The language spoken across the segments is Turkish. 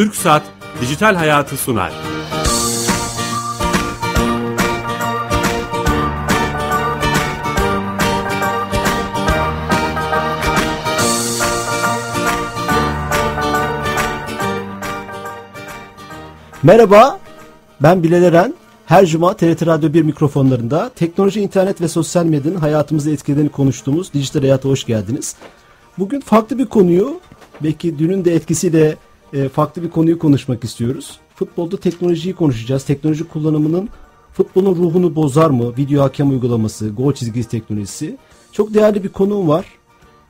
Türk Saat Dijital Hayatı sunar. Merhaba, ben Bilal Eren. Her cuma TRT Radyo 1 mikrofonlarında teknoloji, internet ve sosyal medyanın hayatımızı etkilediğini konuştuğumuz Dijital Hayat'a hoş geldiniz. Bugün farklı bir konuyu, belki dünün de etkisiyle e, farklı bir konuyu konuşmak istiyoruz. Futbolda teknolojiyi konuşacağız. Teknoloji kullanımının futbolun ruhunu bozar mı? Video hakem uygulaması, gol çizgisi teknolojisi. Çok değerli bir konuğum var.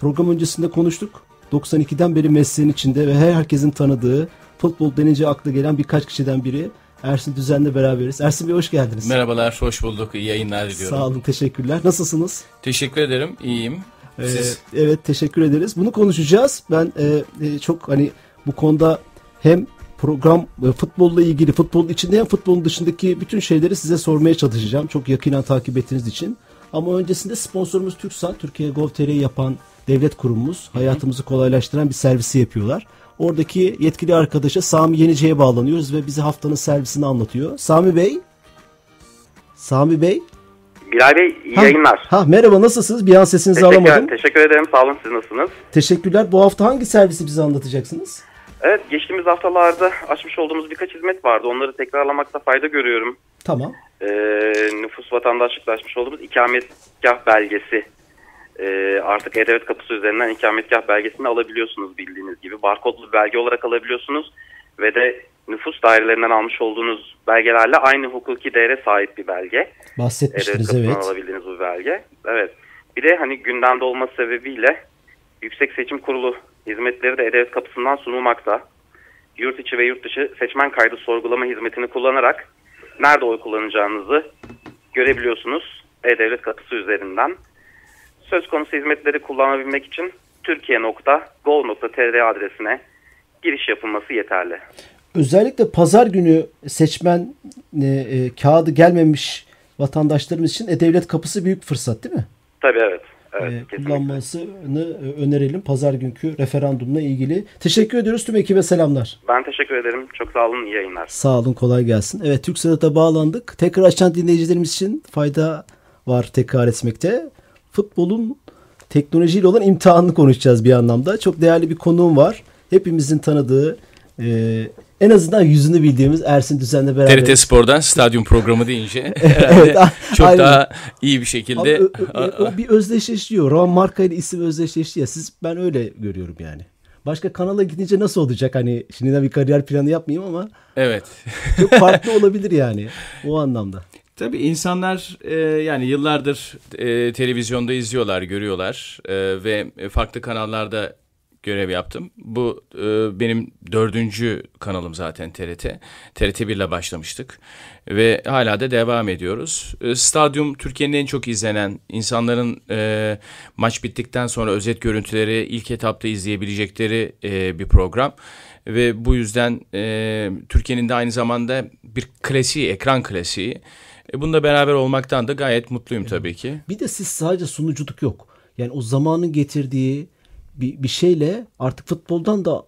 Program öncesinde konuştuk. 92'den beri mesleğin içinde ve her herkesin tanıdığı futbol denince akla gelen birkaç kişiden biri. Ersin Düzen'le beraberiz. Ersin Bey hoş geldiniz. Merhabalar, hoş bulduk. İyi yayınlar diliyorum. Sağ olun, teşekkürler. Nasılsınız? Teşekkür ederim, iyiyim. Siz? Ee, evet, teşekkür ederiz. Bunu konuşacağız. Ben e, e, çok hani bu konuda hem program e, futbolla ilgili, futbolun içinde hem futbolun dışındaki bütün şeyleri size sormaya çalışacağım. Çok yakinen takip ettiğiniz için. Ama öncesinde sponsorumuz TürkSat, Türkiye Gov.tr'yi yapan devlet kurumumuz. Hayatımızı kolaylaştıran bir servisi yapıyorlar. Oradaki yetkili arkadaşa Sami Yenice'ye bağlanıyoruz ve bize haftanın servisini anlatıyor. Sami Bey. Sami Bey. Bilal Bey iyi ha, yayınlar. Ha, merhaba nasılsınız? Bir an sesinizi teşekkür, alamadım. Teşekkür ederim sağ olun siz nasılsınız? Teşekkürler. Bu hafta hangi servisi bize anlatacaksınız? Evet geçtiğimiz haftalarda açmış olduğumuz birkaç hizmet vardı. Onları tekrarlamakta fayda görüyorum. Tamam. Ee, nüfus vatandaşlıkla açmış olduğumuz ikametgah belgesi. Ee, artık E-Devlet kapısı üzerinden ikametgah belgesini alabiliyorsunuz bildiğiniz gibi. Barkodlu bir belge olarak alabiliyorsunuz. Ve de nüfus dairelerinden almış olduğunuz belgelerle aynı hukuki değere sahip bir belge. Bahsetmiştiniz evet. alabildiğiniz bu belge. Evet. Bir de hani gündemde olması sebebiyle Yüksek Seçim Kurulu hizmetleri de E-Devlet kapısından sunulmakta. Yurt içi ve yurt dışı seçmen kaydı sorgulama hizmetini kullanarak nerede oy kullanacağınızı görebiliyorsunuz E-Devlet kapısı üzerinden. Söz konusu hizmetleri kullanabilmek için türkiye.gov.tr adresine giriş yapılması yeterli. Özellikle pazar günü seçmen e, e, kağıdı gelmemiş vatandaşlarımız için E-Devlet kapısı büyük fırsat değil mi? Tabii evet. Evet, e, kullanmasını önerelim pazar günkü referandumla ilgili. Teşekkür ediyoruz tüm ekibe selamlar. Ben teşekkür ederim. Çok sağ olun. iyi yayınlar. Sağ olun kolay gelsin. Evet Türk Sanat'a bağlandık. Tekrar açan dinleyicilerimiz için fayda var tekrar etmekte. Futbolun teknolojiyle olan imtihanını konuşacağız bir anlamda. Çok değerli bir konuğum var. Hepimizin tanıdığı e, en azından yüzünü bildiğimiz Ersin Düzen'le beraber. TRT Spor'dan stadyum programı deyince evet, çok aynen. daha iyi bir şekilde. Abi, o, o bir özdeşleşiyor. Ron Marka ile isim özdeşleşti ya. Siz ben öyle görüyorum yani. Başka kanala gidince nasıl olacak? Hani şimdi de bir kariyer planı yapmayayım ama. Evet. çok farklı olabilir yani o anlamda. Tabii insanlar e, yani yıllardır e, televizyonda izliyorlar, görüyorlar e, ve farklı kanallarda görev yaptım. Bu e, benim dördüncü kanalım zaten TRT. TRT 1 ile başlamıştık ve hala da devam ediyoruz. E, Stadyum Türkiye'nin en çok izlenen insanların e, maç bittikten sonra özet görüntüleri ilk etapta izleyebilecekleri e, bir program. Ve bu yüzden e, Türkiye'nin de aynı zamanda bir klasiği, ekran klasiği. E, bununla beraber olmaktan da gayet mutluyum tabii ki. Bir de siz sadece sunuculuk yok. Yani o zamanın getirdiği bir, bir şeyle artık futboldan da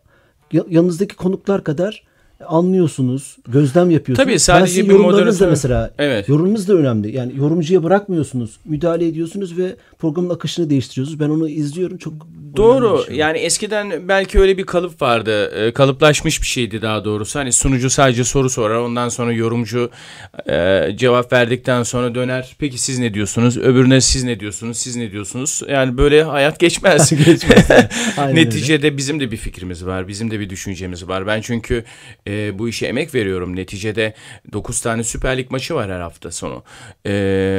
yanınızdaki konuklar kadar anlıyorsunuz, gözlem yapıyorsunuz. Tabii sadece bir moderatör. mesela. Evet. Yorumunuz da önemli. Yani yorumcuya bırakmıyorsunuz. Müdahale ediyorsunuz ve programın akışını değiştiriyorsunuz. Ben onu izliyorum. Çok Doğru. Şey. Yani eskiden belki öyle bir kalıp vardı. E, kalıplaşmış bir şeydi daha doğrusu. Hani sunucu sadece soru sorar. Ondan sonra yorumcu e, cevap verdikten sonra döner. Peki siz ne diyorsunuz? Öbürüne siz ne diyorsunuz? Siz ne diyorsunuz? Yani böyle hayat geçmez. geçmez. Neticede öyle. bizim de bir fikrimiz var. Bizim de bir düşüncemiz var. Ben çünkü e, bu işe emek veriyorum. Neticede 9 tane Süper Lig maçı var her hafta sonu. E,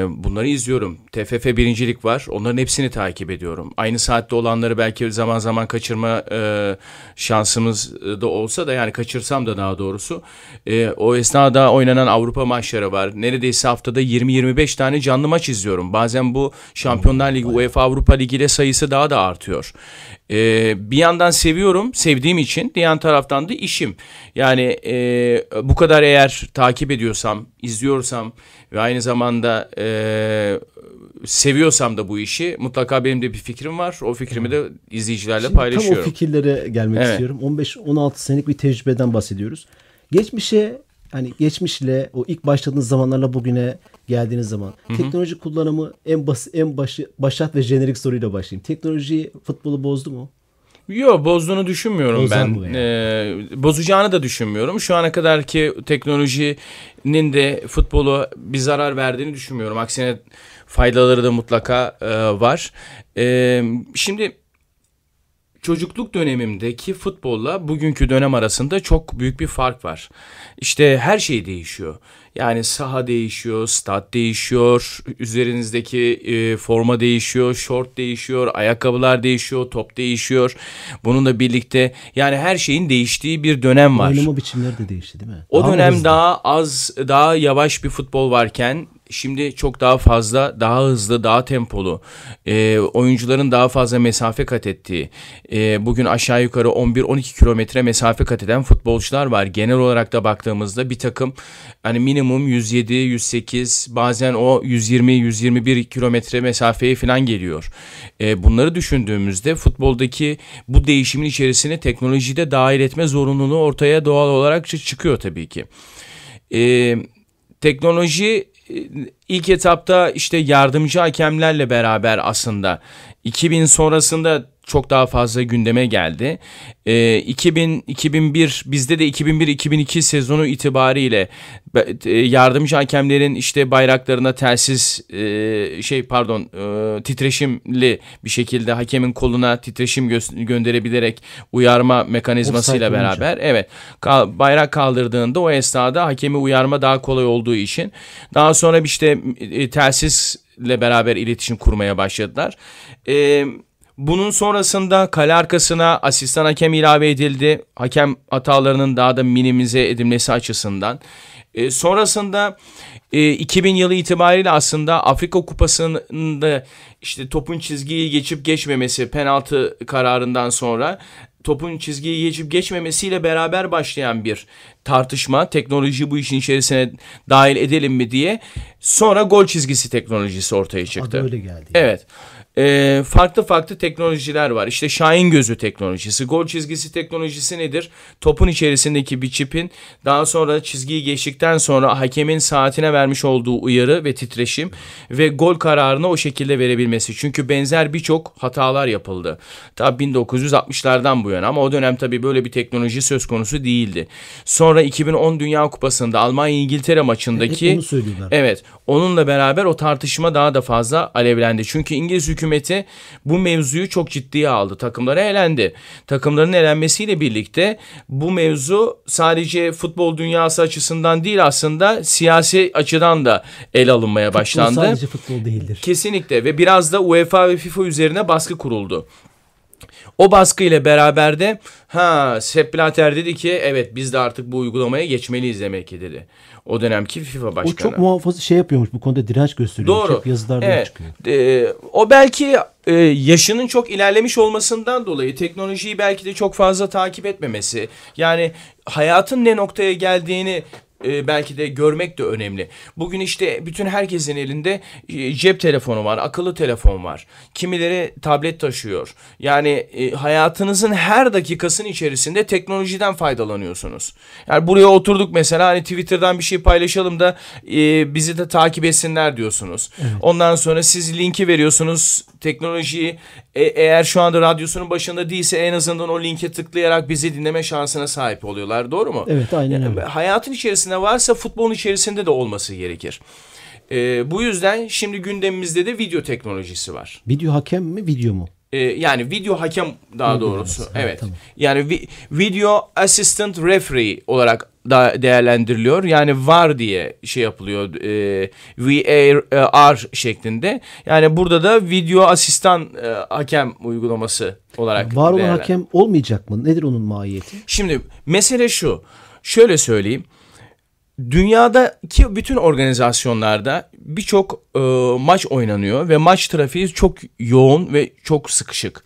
bunları izliyorum. TFF birincilik var. Onların hepsini takip ediyorum. Aynı saatte olanları belki zaman zaman kaçırma e, şansımız da olsa da yani kaçırsam da daha doğrusu e, o esnada oynanan Avrupa maçları var. Neredeyse haftada 20-25 tane canlı maç izliyorum. Bazen bu Şampiyonlar Ligi, UEFA Avrupa Ligi ile sayısı daha da artıyor. E, bir yandan seviyorum, sevdiğim için, diğer taraftan da işim. Yani e, bu kadar eğer takip ediyorsam, izliyorsam ve aynı zamanda e, seviyorsam da bu işi mutlaka benim de bir fikrim var. O fikrimi de izleyicilerle Şimdi paylaşıyorum. Tam o fikirlere gelmek Evet. istiyorum. 15-16 senelik bir tecrübeden bahsediyoruz. Geçmişe hani geçmişle o ilk başladığınız zamanlarla bugüne geldiğiniz zaman teknoloji kullanımı en bas en başı başat ve jenerik soruyla başlayayım. Teknoloji futbolu bozdu mu? Yok bozduğunu düşünmüyorum Bozar ben. yani? Ee, bozacağını da düşünmüyorum. Şu ana kadar ki teknolojinin de futbolu bir zarar verdiğini düşünmüyorum. Aksine faydaları da mutlaka e, var. E, şimdi çocukluk dönemimdeki futbolla bugünkü dönem arasında çok büyük bir fark var. İşte her şey değişiyor. Yani saha değişiyor, stat değişiyor, üzerinizdeki e, forma değişiyor, şort değişiyor, ayakkabılar değişiyor, top değişiyor. Bununla birlikte yani her şeyin değiştiği bir dönem var. Oynama biçimleri de değişti değil mi? O Daha dönem hızlı? daha az, daha yavaş bir futbol varken şimdi çok daha fazla, daha hızlı, daha tempolu, e, oyuncuların daha fazla mesafe kat ettiği, e, bugün aşağı yukarı 11-12 kilometre mesafe kat eden futbolcular var. Genel olarak da baktığımızda bir takım hani minimum 107, 108, bazen o 120, 121 kilometre mesafeye falan geliyor. E, bunları düşündüğümüzde futboldaki bu değişimin içerisine teknolojiyi de dahil etme zorunluluğu ortaya doğal olarak çı- çıkıyor tabii ki. E, teknoloji ilk etapta işte yardımcı hakemlerle beraber aslında 2000 sonrasında çok daha fazla gündeme geldi. E, 2000 2001 bizde de 2001-2002 sezonu itibariyle e, yardımcı hakemlerin işte bayraklarına telsiz e, şey pardon e, titreşimli bir şekilde hakemin koluna titreşim gö- gönderebilerek uyarma mekanizmasıyla Offside olunca. beraber Evet. Kal- bayrak kaldırdığında o esnada hakemi uyarma daha kolay olduğu için daha sonra işte e, telsizle beraber iletişim kurmaya başladılar. E, bunun sonrasında kale arkasına asistan hakem ilave edildi. Hakem hatalarının daha da minimize edilmesi açısından. E, sonrasında e, 2000 yılı itibariyle aslında Afrika Kupası'nda işte topun çizgiyi geçip geçmemesi penaltı kararından sonra topun çizgiyi geçip geçmemesiyle beraber başlayan bir tartışma. Teknoloji bu işin içerisine dahil edelim mi diye. Sonra gol çizgisi teknolojisi ortaya çıktı. Adı öyle geldi. Evet. Ee, farklı farklı teknolojiler var. İşte Şahin gözü teknolojisi, gol çizgisi teknolojisi nedir? Topun içerisindeki bir çipin daha sonra çizgiyi geçtikten sonra hakemin saatine vermiş olduğu uyarı ve titreşim ve gol kararını o şekilde verebilmesi. Çünkü benzer birçok hatalar yapıldı. Tabii 1960'lardan bu yana ama o dönem tabii böyle bir teknoloji söz konusu değildi. Sonra 2010 Dünya Kupası'nda Almanya-İngiltere maçındaki... Söylüyorlar. Evet. Onunla beraber o tartışma daha da fazla alevlendi. Çünkü İngiliz hükümeti bu mevzuyu çok ciddiye aldı. Takımlara elendi. Takımların elenmesiyle birlikte bu mevzu sadece futbol dünyası açısından değil aslında siyasi açıdan da ele alınmaya Futbol başlandı. sadece futbol değildir. Kesinlikle ve biraz da UEFA ve FIFA üzerine baskı kuruldu. O baskı ile beraber de ha Sepp Blatter dedi ki evet biz de artık bu uygulamaya geçmeliyiz demek ki dedi. O dönemki FIFA O başkanı. çok muhafaza şey yapıyormuş bu konuda direnç gösteriyor. Doğru. Hep yazılarda Evet. çıkıyor. Ee, o belki e, yaşının çok ilerlemiş olmasından dolayı teknolojiyi belki de çok fazla takip etmemesi. Yani hayatın ne noktaya geldiğini e, belki de görmek de önemli. Bugün işte bütün herkesin elinde e, cep telefonu var, akıllı telefon var. Kimileri tablet taşıyor. Yani e, hayatınızın her dakikasının içerisinde teknolojiden faydalanıyorsunuz. Yani buraya oturduk mesela hani Twitter'dan bir şey paylaşalım da e, bizi de takip etsinler diyorsunuz. Ondan sonra siz linki veriyorsunuz teknolojiyi e, eğer şu anda radyosunun başında değilse en azından o linke tıklayarak bizi dinleme şansına sahip oluyorlar. Doğru mu? Evet, aynen Yani öyle. hayatın içerisinde varsa futbolun içerisinde de olması gerekir. E, bu yüzden şimdi gündemimizde de video teknolojisi var. Video hakem mi video mu? E, yani video hakem daha doğrusu. Ha, Evet. tamam. Yani vi- video assistant referee olarak da değerlendiriliyor. Yani VAR diye şey yapılıyor. E, VAR şeklinde. Yani burada da video asistan e, hakem uygulaması olarak Var olan hakem olmayacak mı? Nedir onun mahiyeti? Şimdi mesele şu. Şöyle söyleyeyim. Dünyadaki bütün organizasyonlarda birçok e, maç oynanıyor ve maç trafiği çok yoğun ve çok sıkışık.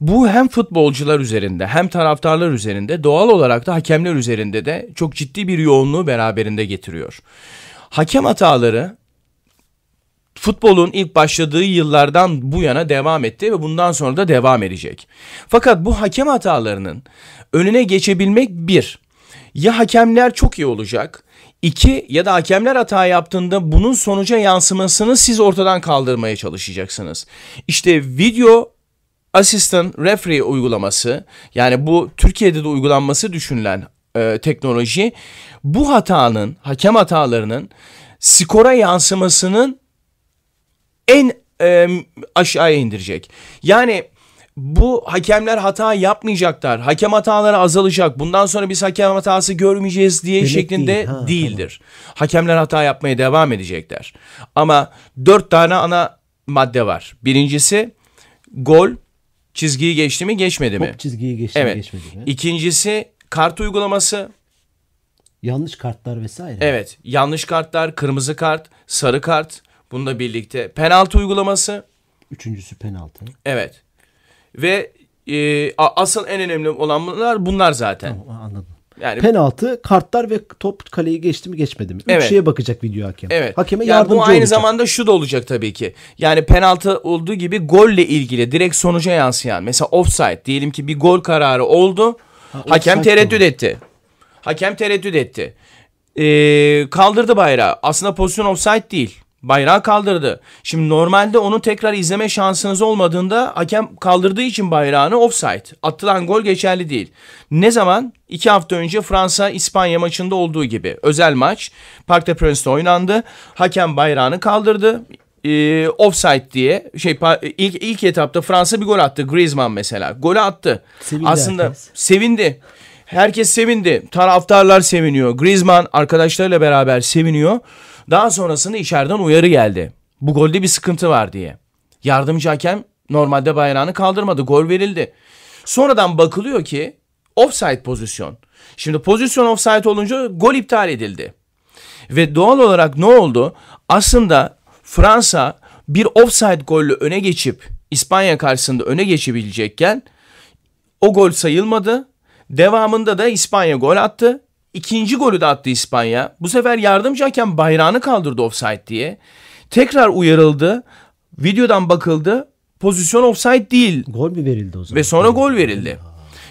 Bu hem futbolcular üzerinde hem taraftarlar üzerinde doğal olarak da hakemler üzerinde de çok ciddi bir yoğunluğu beraberinde getiriyor. Hakem hataları futbolun ilk başladığı yıllardan bu yana devam etti ve bundan sonra da devam edecek. Fakat bu hakem hatalarının önüne geçebilmek bir, ya hakemler çok iyi olacak, iki ya da hakemler hata yaptığında bunun sonuca yansımasını siz ortadan kaldırmaya çalışacaksınız. İşte video asistan referee uygulaması yani bu Türkiye'de de uygulanması düşünülen e, teknoloji bu hatanın hakem hatalarının skora yansımasının en e, aşağıya indirecek. Yani bu hakemler hata yapmayacaklar. Hakem hataları azalacak. Bundan sonra biz hakem hatası görmeyeceğiz diye Demek şeklinde değil. Ha, değildir. Hakemler hata yapmaya devam edecekler. Ama dört tane ana madde var. Birincisi gol çizgiyi geçti mi geçmedi mi? Top çizgiyi geçti mi, Evet. geçmedi mi? İkincisi kart uygulaması. Yanlış kartlar vesaire. Evet. Yanlış kartlar, kırmızı kart, sarı kart. Bununla birlikte penaltı uygulaması. Üçüncüsü penaltı. Evet. Ve e, asıl en önemli olan bunlar bunlar zaten. Tamam, anladım. Yani Penaltı, kartlar ve top kaleyi geçti mi geçmedi mi? Üç Evet. şeye bakacak video hakem. Evet. Hakeme Yani yardımcı bu aynı olacak. zamanda şu da olacak tabii ki. Yani penaltı olduğu gibi golle ilgili direkt sonuca yansıyan. Mesela offside diyelim ki bir gol kararı oldu. hakem offside tereddüt de etti. Hakem tereddüt etti. Ee, kaldırdı bayrağı. Aslında pozisyon offside değil. Bayrağı kaldırdı. Şimdi normalde onu tekrar izleme şansınız olmadığında hakem kaldırdığı için bayrağını offside. Atılan gol geçerli değil. Ne zaman? İki hafta önce Fransa-İspanya maçında olduğu gibi. Özel maç. Parc des Prince'de oynandı. Hakem bayrağını kaldırdı. Ee, offside diye şey ilk ilk etapta Fransa bir gol attı. Griezmann mesela. Golü attı. Sevindi Aslında herkes. sevindi. Herkes sevindi. Taraftarlar seviniyor. Griezmann arkadaşlarıyla beraber seviniyor. Daha sonrasında içeriden uyarı geldi. Bu golde bir sıkıntı var diye. Yardımcı hakem normalde bayrağını kaldırmadı. Gol verildi. Sonradan bakılıyor ki offside pozisyon. Şimdi pozisyon offside olunca gol iptal edildi. Ve doğal olarak ne oldu? Aslında Fransa bir offside golle öne geçip İspanya karşısında öne geçebilecekken o gol sayılmadı. Devamında da İspanya gol attı. İkinci golü de attı İspanya. Bu sefer yardımcı hakem bayrağını kaldırdı offside diye. Tekrar uyarıldı. Videodan bakıldı. Pozisyon offside değil. Gol mü verildi o zaman? Ve sonra gol verildi.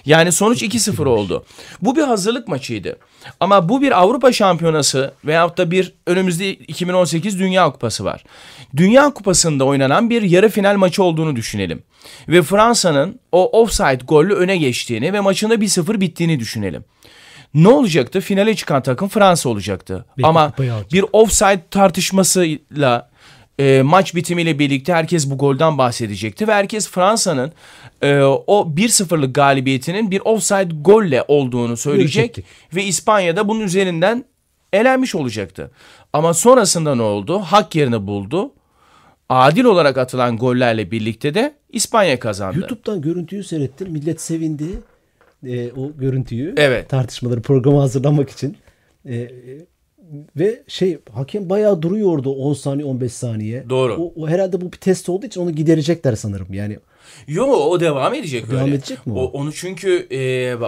Yani sonuç 2-0 oldu. Bu bir hazırlık maçıydı. Ama bu bir Avrupa Şampiyonası veyahut da bir önümüzde 2018 Dünya Kupası var. Dünya Kupası'nda oynanan bir yarı final maçı olduğunu düşünelim. Ve Fransa'nın o offside golle öne geçtiğini ve maçında 1-0 bittiğini düşünelim. Ne olacaktı? Finale çıkan takım Fransa olacaktı. Belki Ama bir offside tartışmasıyla e, maç bitimiyle birlikte herkes bu golden bahsedecekti ve herkes Fransa'nın e, o 1-0'lık galibiyetinin bir offside golle olduğunu söyleyecek Görecektik. ve İspanya'da bunun üzerinden elenmiş olacaktı. Ama sonrasında ne oldu? Hak yerini buldu. Adil olarak atılan gollerle birlikte de İspanya kazandı. YouTube'dan görüntüyü seyrettim. Millet sevindi. Ee, o görüntüyü. Evet. Tartışmaları programa hazırlamak için. Ee, e, ve şey hakem bayağı duruyordu 10 saniye 15 saniye. Doğru. O, o herhalde bu bir test olduğu için onu giderecekler sanırım. Yani Yo o devam edecek Devam öyle. edecek mi o? Onu çünkü e,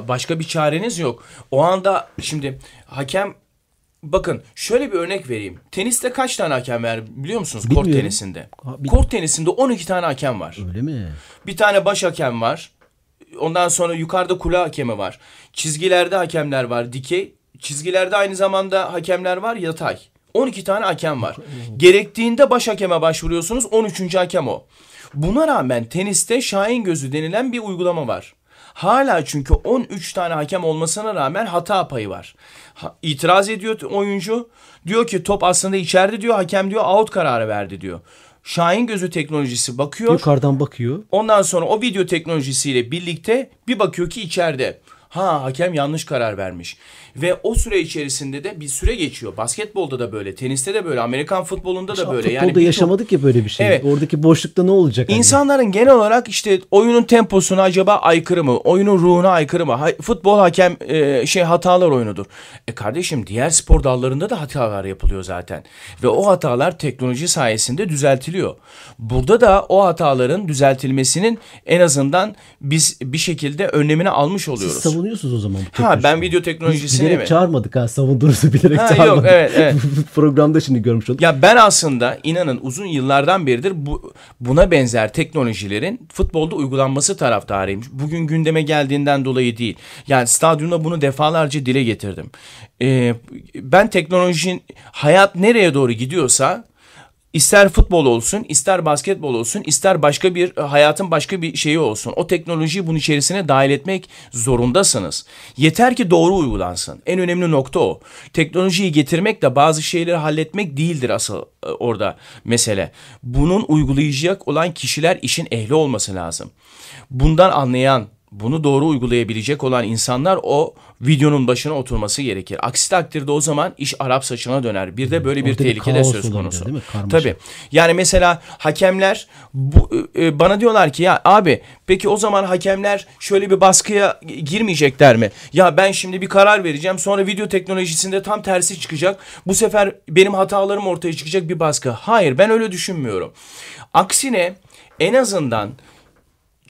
başka bir çareniz yok. O anda şimdi hakem bakın şöyle bir örnek vereyim. Teniste kaç tane hakem var biliyor musunuz? Kort Bilmiyorum. tenisinde. Ha, bil- Kort tenisinde 12 tane hakem var. öyle mi? Bir tane baş hakem var. Ondan sonra yukarıda kule hakemi var. Çizgilerde hakemler var dikey. Çizgilerde aynı zamanda hakemler var yatay. 12 tane hakem var. Gerektiğinde baş hakeme başvuruyorsunuz 13. hakem o. Buna rağmen teniste Şahin gözü denilen bir uygulama var. Hala çünkü 13 tane hakem olmasına rağmen hata payı var. Ha, itiraz ediyor oyuncu. Diyor ki top aslında içeride diyor. Hakem diyor out kararı verdi diyor. Şahin gözü teknolojisi bakıyor. Yukarıdan bakıyor. Ondan sonra o video teknolojisiyle birlikte bir bakıyor ki içeride. Ha hakem yanlış karar vermiş. Ve o süre içerisinde de bir süre geçiyor. Basketbolda da böyle, teniste de böyle, Amerikan futbolunda da böyle. Futbolda birçok- yaşamadık ya böyle bir şey. Evet. Oradaki boşlukta ne olacak? hani? İnsanların genel olarak işte oyunun temposuna acaba aykırı mı? Oyunun ruhuna aykırı mı? Ha- futbol hakem e, şey hatalar oyunudur. E kardeşim diğer spor dallarında da hatalar yapılıyor zaten. Ve o hatalar teknoloji sayesinde düzeltiliyor. Burada da o hataların düzeltilmesinin en azından biz bir şekilde önlemini almış Siz oluyoruz. savunuyorsunuz o zaman. bu Ha ben video teknolojisini bilerek mi? çağırmadık ha savunduğunuzu bilerek Ha, çağırmadık. yok, evet, evet. Programda şimdi görmüş olduk. Ya ben aslında inanın uzun yıllardan beridir bu buna benzer teknolojilerin futbolda uygulanması taraftarıyım. Bugün gündeme geldiğinden dolayı değil. Yani stadyumda bunu defalarca dile getirdim. Ee, ben teknolojinin hayat nereye doğru gidiyorsa ister futbol olsun, ister basketbol olsun, ister başka bir hayatın başka bir şeyi olsun. O teknolojiyi bunun içerisine dahil etmek zorundasınız. Yeter ki doğru uygulansın. En önemli nokta o. Teknolojiyi getirmek de bazı şeyleri halletmek değildir asıl e, orada mesele. Bunun uygulayacak olan kişiler işin ehli olması lazım. Bundan anlayan, bunu doğru uygulayabilecek olan insanlar o videonun başına oturması gerekir. Aksi takdirde o zaman iş Arap saçına döner. Bir de böyle bir Orada tehlike de söz konusu. değil mi? Karmaşa. Tabii. Yani mesela hakemler bu, e, bana diyorlar ki ya abi peki o zaman hakemler şöyle bir baskıya girmeyecekler mi? Ya ben şimdi bir karar vereceğim sonra video teknolojisinde tam tersi çıkacak. Bu sefer benim hatalarım ortaya çıkacak bir baskı. Hayır ben öyle düşünmüyorum. Aksine en azından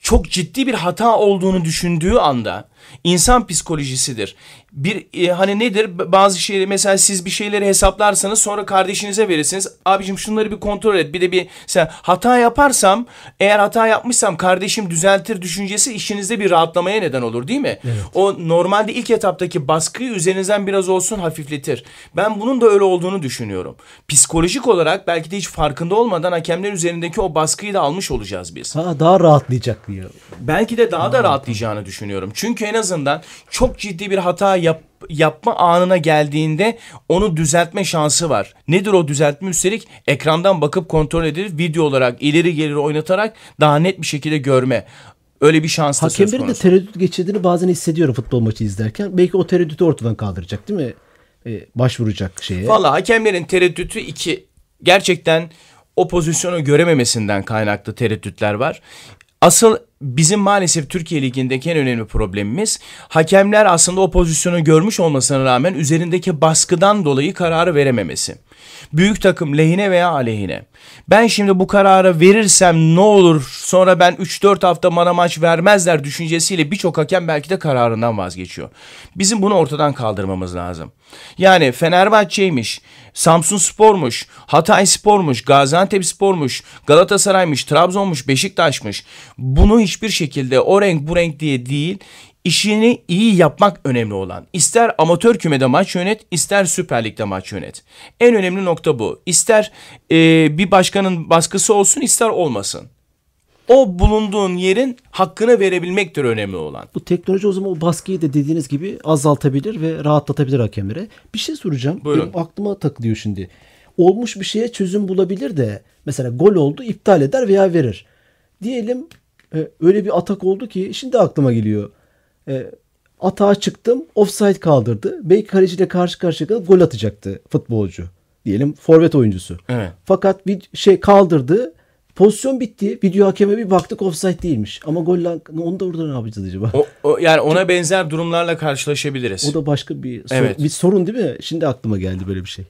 çok ciddi bir hata olduğunu düşündüğü anda insan psikolojisidir. Bir e, hani nedir bazı şeyleri mesela siz bir şeyleri hesaplarsanız sonra kardeşinize verirsiniz. Abicim şunları bir kontrol et. Bir de bir mesela hata yaparsam eğer hata yapmışsam kardeşim düzeltir düşüncesi işinizde bir rahatlamaya neden olur değil mi? O normalde ilk etaptaki baskıyı üzerinizden biraz olsun hafifletir. Ben bunun da öyle olduğunu düşünüyorum. Psikolojik olarak belki de hiç farkında olmadan hakemler üzerindeki o baskıyı da almış olacağız biz Ha, daha rahatlayacak diyor. belki de daha da rahatlayacağını düşünüyorum. Çünkü en azından çok ciddi bir hata yap, yapma anına geldiğinde onu düzeltme şansı var. Nedir o düzeltme üstelik? Ekrandan bakıp kontrol edilir, video olarak ileri geri oynatarak daha net bir şekilde görme. Öyle bir şans da söz Hakemlerin de konusu. tereddüt geçirdiğini bazen hissediyorum futbol maçı izlerken. Belki o tereddütü ortadan kaldıracak değil mi? Ee, başvuracak şeye. Valla hakemlerin tereddütü iki. Gerçekten o pozisyonu görememesinden kaynaklı tereddütler var. Asıl bizim maalesef Türkiye Ligi'ndeki en önemli problemimiz hakemler aslında o pozisyonu görmüş olmasına rağmen üzerindeki baskıdan dolayı kararı verememesi. Büyük takım lehine veya aleyhine. Ben şimdi bu kararı verirsem ne olur sonra ben 3-4 hafta bana maç vermezler düşüncesiyle birçok hakem belki de kararından vazgeçiyor. Bizim bunu ortadan kaldırmamız lazım. Yani Fenerbahçe'ymiş, Samsun Spor'muş, Hatay Spor'muş, Gaziantep Spor'muş, Galatasaray'mış, Trabzon'muş, Beşiktaş'mış. Bunu hiçbir şekilde o renk bu renk diye değil, işini iyi yapmak önemli olan. İster amatör kümede maç yönet, ister Süper Lig'de maç yönet. En önemli nokta bu. İster e, bir başkanın baskısı olsun, ister olmasın. O bulunduğun yerin hakkını verebilmektir önemli olan. Bu teknoloji o zaman o baskıyı da dediğiniz gibi azaltabilir ve rahatlatabilir hakemlere. Bir şey soracağım. Buyurun. Benim aklıma takılıyor şimdi. Olmuş bir şeye çözüm bulabilir de mesela gol oldu iptal eder veya verir. Diyelim e, öyle bir atak oldu ki şimdi aklıma geliyor. E, atağa çıktım offside kaldırdı. Belki kaleciyle karşı karşıya kalıp gol atacaktı futbolcu. Diyelim forvet oyuncusu. Evet. Fakat bir şey kaldırdı. Pozisyon bitti. Video hakeme bir baktık offside değilmiş. Ama gol onu da orada ne yapacağız acaba? O, o- yani ona benzer durumlarla karşılaşabiliriz. O da başka bir sorun, Evet. bir sorun değil mi? Şimdi aklıma geldi böyle bir şey.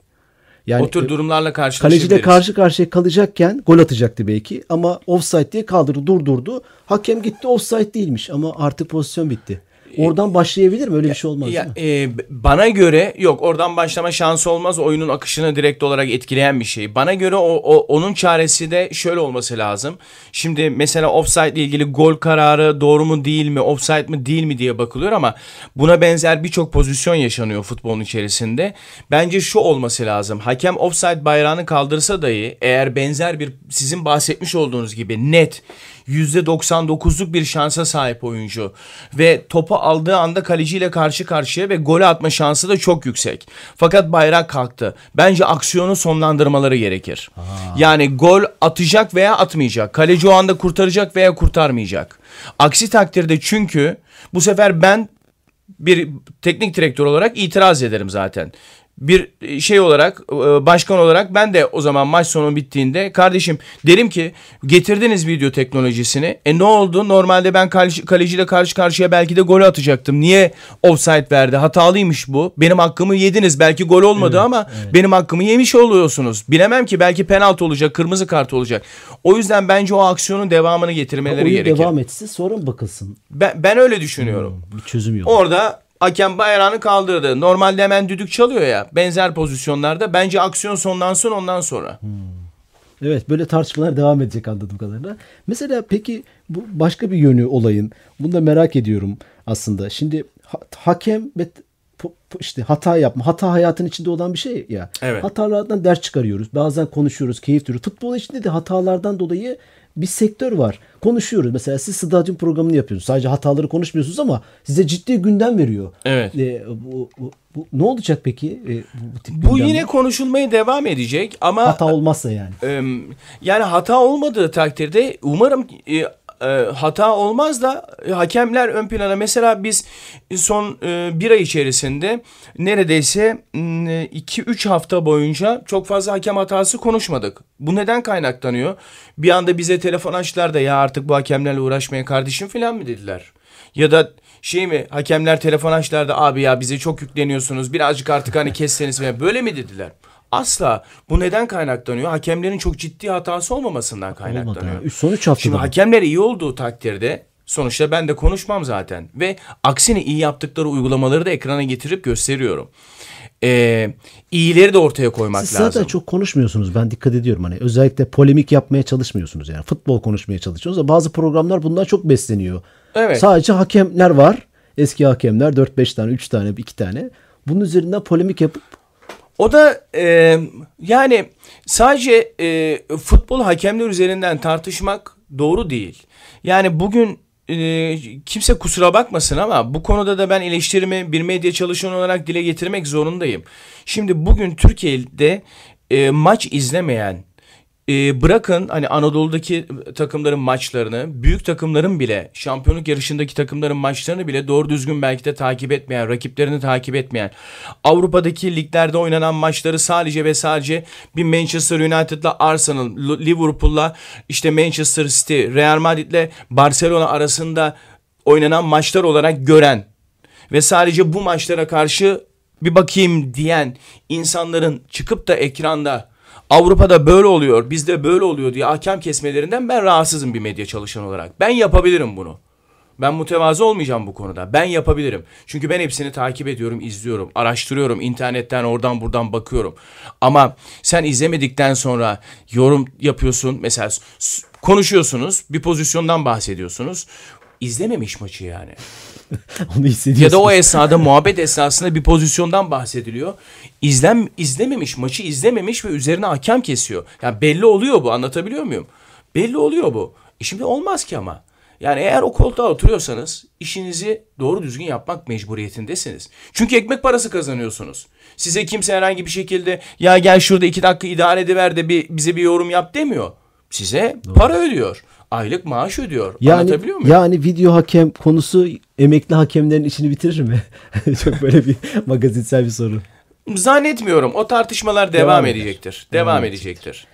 Yani o tür e, durumlarla karşılaşabiliriz. kaleciyle karşı karşıya kalacakken gol atacaktı belki ama offside diye kaldırdı, durdurdu. Hakem gitti offside değilmiş ama artık pozisyon bitti. Oradan başlayabilir mi? Öyle bir şey olmaz Ya, mi? e, bana göre yok oradan başlama şansı olmaz. Oyunun akışını direkt olarak etkileyen bir şey. Bana göre o, o onun çaresi de şöyle olması lazım. Şimdi mesela offside ile ilgili gol kararı doğru mu değil mi, offside mi değil mi diye bakılıyor ama buna benzer birçok pozisyon yaşanıyor futbolun içerisinde. Bence şu olması lazım. Hakem offside bayrağını kaldırsa dahi eğer benzer bir sizin bahsetmiş olduğunuz gibi net %99'luk bir şansa sahip oyuncu ve topu aldığı anda kaleciyle karşı karşıya ve gol atma şansı da çok yüksek. Fakat bayrak kalktı. Bence aksiyonu sonlandırmaları gerekir. Yani gol atacak veya atmayacak. Kaleci o anda kurtaracak veya kurtarmayacak. Aksi takdirde çünkü bu sefer ben bir teknik direktör olarak itiraz ederim zaten bir şey olarak e, başkan olarak ben de o zaman maç sonu bittiğinde kardeşim derim ki getirdiniz video teknolojisini. E ne oldu? Normalde ben kaleci, kaleciyle karşı karşıya belki de gol atacaktım. Niye offside verdi? Hatalıymış bu. Benim hakkımı yediniz. Belki gol olmadı evet, ama evet. benim hakkımı yemiş oluyorsunuz. Bilemem ki belki penaltı olacak, kırmızı kart olacak. O yüzden bence o aksiyonun devamını getirmeleri gerekir. devam etsin sonra mı bakılsın? Ben, ben öyle düşünüyorum. Hmm, bir çözüm yok. Orada Hakem bayrağını kaldırdı. Normalde hemen düdük çalıyor ya. Benzer pozisyonlarda. Bence aksiyon sonlansın ondan sonra. Hmm. Evet böyle tartışmalar devam edecek anladığım kadarıyla. Mesela peki bu başka bir yönü olayın. Bunu da merak ediyorum aslında. Şimdi ha- hakem ve işte hata yapma. Hata hayatın içinde olan bir şey ya. Evet. Hatalardan ders çıkarıyoruz. Bazen konuşuyoruz, keyif duyuyoruz. Futbol içinde de hatalardan dolayı bir sektör var. Konuşuyoruz. Mesela siz stadyum programını yapıyorsunuz. Sadece hataları konuşmuyorsunuz ama size ciddi gündem veriyor. Evet. E, bu, bu, bu, ne olacak peki? E, bu, bu yine konuşulmaya devam edecek ama hata olmazsa yani. E, yani hata olmadığı takdirde umarım e, e, hata olmaz da e, hakemler ön plana. Mesela biz son e, bir ay içerisinde neredeyse 2-3 hafta boyunca çok fazla hakem hatası konuşmadık. Bu neden kaynaklanıyor? Bir anda bize telefon açtılar da ya artık bu hakemlerle uğraşmaya kardeşim falan mı dediler? Ya da şey mi hakemler telefon açtılar da abi ya bize çok yükleniyorsunuz birazcık artık hani kesseniz böyle mi dediler? Asla. Bu neden kaynaklanıyor? Hakemlerin çok ciddi hatası olmamasından kaynaklanıyor. Olmadı. Son 3 haftada. Şimdi hakemler iyi olduğu takdirde sonuçta ben de konuşmam zaten. Ve aksine iyi yaptıkları uygulamaları da ekrana getirip gösteriyorum. Ee, iyileri de ortaya koymak Siz lazım. Siz zaten çok konuşmuyorsunuz. Ben dikkat ediyorum. Hani özellikle polemik yapmaya çalışmıyorsunuz. Yani futbol konuşmaya çalışıyorsunuz. Bazı programlar bundan çok besleniyor. Evet. Sadece hakemler var. Eski hakemler 4-5 tane, 3 tane, 2 tane. Bunun üzerinden polemik yapıp o da e, yani sadece e, futbol hakemler üzerinden tartışmak doğru değil. Yani bugün e, kimse kusura bakmasın ama bu konuda da ben eleştirimi bir medya çalışanı olarak dile getirmek zorundayım. Şimdi bugün Türkiye'de e, maç izlemeyen e, bırakın hani Anadolu'daki takımların maçlarını, büyük takımların bile, şampiyonluk yarışındaki takımların maçlarını bile doğru düzgün belki de takip etmeyen, rakiplerini takip etmeyen, Avrupa'daki liglerde oynanan maçları sadece ve sadece bir Manchester United'la Arsenal, Liverpool'la işte Manchester City, Real Madrid'le Barcelona arasında oynanan maçlar olarak gören ve sadece bu maçlara karşı bir bakayım diyen insanların çıkıp da ekranda Avrupa'da böyle oluyor, bizde böyle oluyor diye hakem kesmelerinden ben rahatsızım bir medya çalışan olarak. Ben yapabilirim bunu. Ben mütevazı olmayacağım bu konuda. Ben yapabilirim. Çünkü ben hepsini takip ediyorum, izliyorum, araştırıyorum. internetten oradan buradan bakıyorum. Ama sen izlemedikten sonra yorum yapıyorsun. Mesela konuşuyorsunuz, bir pozisyondan bahsediyorsunuz. İzlememiş maçı yani. Onu Ya da o esnada muhabbet esnasında bir pozisyondan bahsediliyor. İzlem izlememiş, maçı izlememiş ve üzerine hakem kesiyor. Yani belli oluyor bu. Anlatabiliyor muyum? Belli oluyor bu. E şimdi olmaz ki ama. Yani eğer o koltuğa oturuyorsanız işinizi doğru düzgün yapmak mecburiyetindesiniz. Çünkü ekmek parası kazanıyorsunuz. Size kimse herhangi bir şekilde ya gel şurada iki dakika idare ediver de bir, bize bir yorum yap demiyor. Size doğru. para ödüyor aylık maaş ödüyor. Yani, Anlatabiliyor muyum? Yani video hakem konusu emekli hakemlerin işini bitirir mi? Çok böyle bir magazinsel bir soru. Zannetmiyorum. O tartışmalar devam, devam edecektir. Devam, devam edecektir.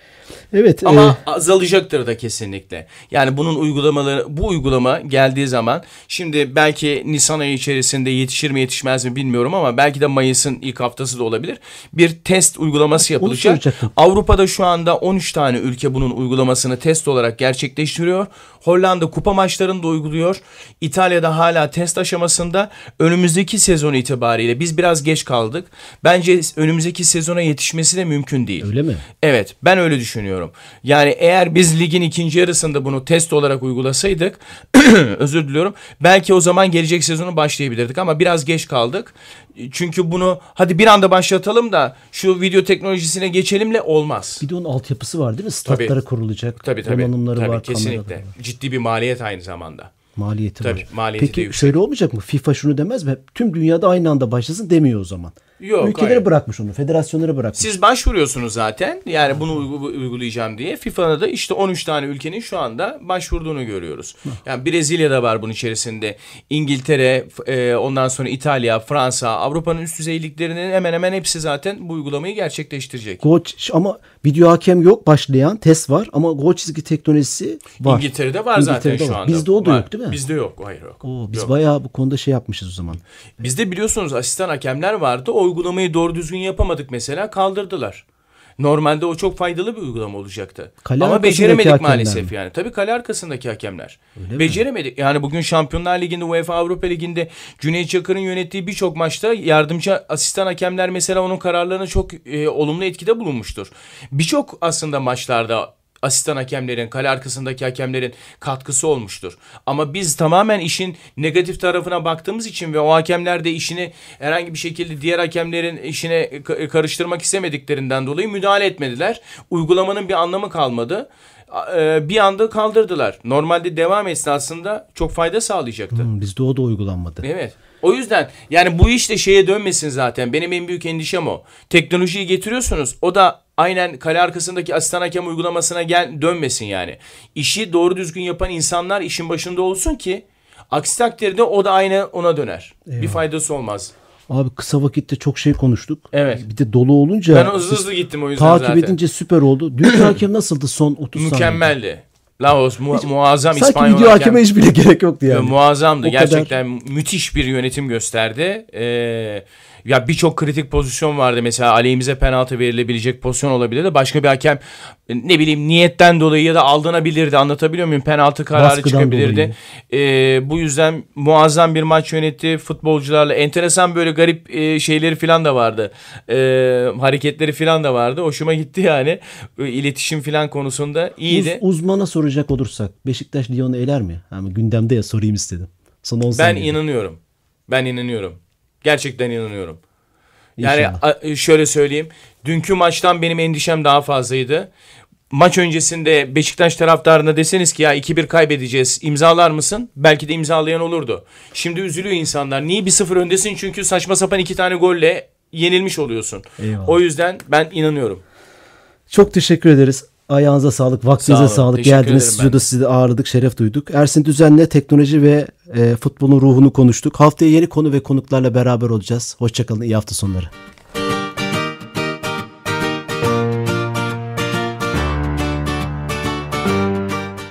Evet. Ama e... azalacaktır da kesinlikle. Yani bunun uygulamaları bu uygulama geldiği zaman şimdi belki Nisan ayı içerisinde yetişir mi yetişmez mi bilmiyorum ama belki de Mayıs'ın ilk haftası da olabilir. Bir test uygulaması yapılacak. Avrupa'da şu anda 13 tane ülke bunun uygulamasını test olarak gerçekleştiriyor. Hollanda kupa maçlarını da uyguluyor. İtalya'da hala test aşamasında. Önümüzdeki sezon itibariyle biz biraz geç kaldık. Bence önümüzdeki sezona yetişmesi de mümkün değil. Öyle mi? Evet ben öyle düşünüyorum. Yani eğer biz ligin ikinci yarısında bunu test olarak uygulasaydık özür diliyorum. Belki o zaman gelecek sezonu başlayabilirdik ama biraz geç kaldık. Çünkü bunu hadi bir anda başlatalım da şu video teknolojisine geçelimle olmaz. Bir de onun altyapısı var değil mi? Statlara tabii. kurulacak. Tabii tabii. Donanımları tabii, var. Kesinlikle. Var. Ciddi bir maliyet aynı zamanda. Maliyeti tabii, var. Maliyeti Peki şöyle olmayacak mı? FIFA şunu demez mi? Tüm dünyada aynı anda başlasın demiyor o zaman. Yok, Ülkeleri hayır. bırakmış onu. Federasyonları bırakmış. Siz başvuruyorsunuz zaten. Yani bunu uygu- uygulayacağım diye. FIFA'da da işte 13 tane ülkenin şu anda başvurduğunu görüyoruz. Yani Brezilya'da var bunun içerisinde. İngiltere, e, ondan sonra İtalya, Fransa, Avrupa'nın üst düzey liglerinin hemen hemen hepsi zaten bu uygulamayı gerçekleştirecek. Gol ç- ama video hakem yok başlayan test var ama gol çizgi teknolojisi var. İngiltere'de var zaten İngiltere'de şu var. anda. Bizde o da Var. yok değil mi? Bizde yok. Hayır yok. Oo, biz Yok. bayağı bu konuda şey yapmışız o zaman. Bizde biliyorsunuz asistan hakemler vardı. O uygulamayı doğru düzgün yapamadık mesela kaldırdılar. Normalde o çok faydalı bir uygulama olacaktı. Kale Ama beceremedik maalesef mi? yani. Tabii kale arkasındaki hakemler. Öyle mi? Beceremedik. Yani bugün Şampiyonlar Ligi'nde, UEFA Avrupa Ligi'nde Cüneyt Çakır'ın yönettiği birçok maçta yardımcı asistan hakemler mesela onun kararlarına çok e, olumlu etkide bulunmuştur. Birçok aslında maçlarda asistan hakemlerin, kale arkasındaki hakemlerin katkısı olmuştur. Ama biz tamamen işin negatif tarafına baktığımız için ve o hakemler de işini herhangi bir şekilde diğer hakemlerin işine ka- karıştırmak istemediklerinden dolayı müdahale etmediler. Uygulamanın bir anlamı kalmadı. E, Bir anda kaldırdılar. Normalde devam esnasında çok fayda sağlayacaktı. Hmm, bizde o da uygulanmadı. Evet. O yüzden yani bu iş de şeye dönmesin zaten. Benim en büyük endişem o. Teknolojiyi getiriyorsunuz. O da aynen kale arkasındaki asistan hakem uygulamasına gel dönmesin yani. İşi doğru düzgün yapan insanlar işin başında olsun ki aksi takdirde o da aynı ona döner. Bir faydası olmaz. Abi kısa vakitte çok şey konuştuk. Evet. Bir de dolu olunca Ben hızlı hızlı gittim o yüzden takip zaten. edince süper oldu. Dünkü hakem nasıldı son 30 saniye? Mükemmeldi. Laos mu- muazzam Sanki İspanyol video hakem. hakeme hiç bile gerek yoktu Ya, yani. Muazzamdı. O kadar- Gerçekten müthiş bir yönetim gösterdi. Ee, ya birçok kritik pozisyon vardı. Mesela aleyhimize penaltı verilebilecek pozisyon olabilirdi. Başka bir hakem ne bileyim niyetten dolayı ya da aldanabilirdi. Anlatabiliyor muyum? Penaltı kararı Baskıdan çıkabilirdi. Ee, bu yüzden muazzam bir maç yönetti futbolcularla. Enteresan böyle garip e, şeyleri falan da vardı. Ee, hareketleri falan da vardı. Hoşuma gitti yani. Ee, İletişim falan konusunda iyiydi. Uz- uzmana soracak olursak Beşiktaş Lyon'u eler mi? Ama gündemde ya sorayım istedim. Son 10 Ben inanıyorum. Ben inanıyorum. Gerçekten inanıyorum. Yani İnşallah. a- şöyle söyleyeyim. Dünkü maçtan benim endişem daha fazlaydı. Maç öncesinde Beşiktaş taraftarına deseniz ki ya 2-1 kaybedeceğiz imzalar mısın? Belki de imzalayan olurdu. Şimdi üzülüyor insanlar. Niye 1-0 öndesin? Çünkü saçma sapan iki tane golle yenilmiş oluyorsun. Eyvallah. O yüzden ben inanıyorum. Çok teşekkür ederiz. Ayağınıza sağlık, Sağ vaktinize olun, sağlık. teşekkür Geldiniz stüdyoda sizi de ağırladık, şeref duyduk. Ersin Düzen'le teknoloji ve e, futbolun ruhunu konuştuk. Haftaya yeni konu ve konuklarla beraber olacağız. Hoşçakalın, iyi hafta sonları.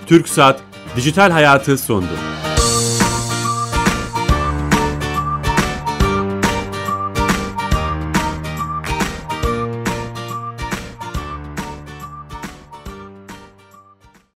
Türk Saat Dijital Hayatı sondu.